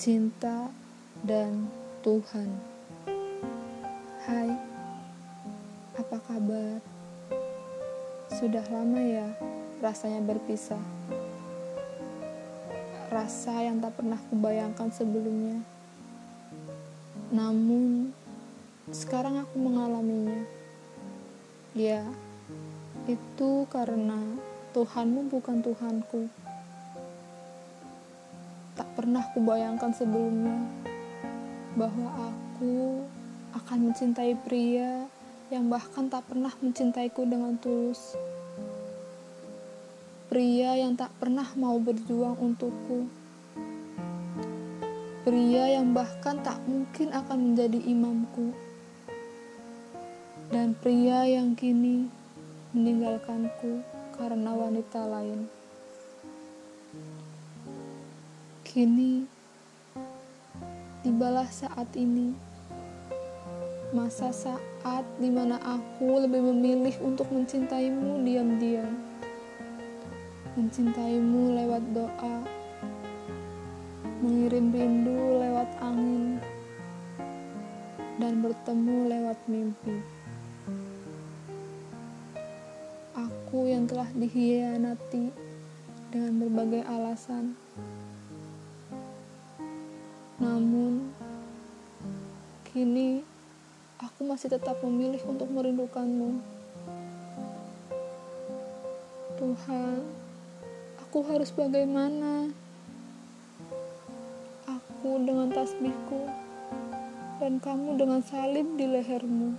cinta, dan Tuhan. Hai, apa kabar? Sudah lama ya rasanya berpisah. Rasa yang tak pernah kubayangkan sebelumnya. Namun, sekarang aku mengalaminya. Ya, itu karena Tuhanmu bukan Tuhanku tak pernah kubayangkan sebelumnya bahwa aku akan mencintai pria yang bahkan tak pernah mencintaiku dengan tulus. Pria yang tak pernah mau berjuang untukku. Pria yang bahkan tak mungkin akan menjadi imamku. Dan pria yang kini meninggalkanku karena wanita lain. Kini, tibalah saat ini, masa saat di mana aku lebih memilih untuk mencintaimu diam-diam, mencintaimu lewat doa, mengirim rindu lewat angin, dan bertemu lewat mimpi. Aku yang telah dihianati dengan berbagai alasan namun, kini aku masih tetap memilih untuk merindukanmu. Tuhan, aku harus bagaimana? Aku dengan tasbihku dan kamu dengan salib di lehermu.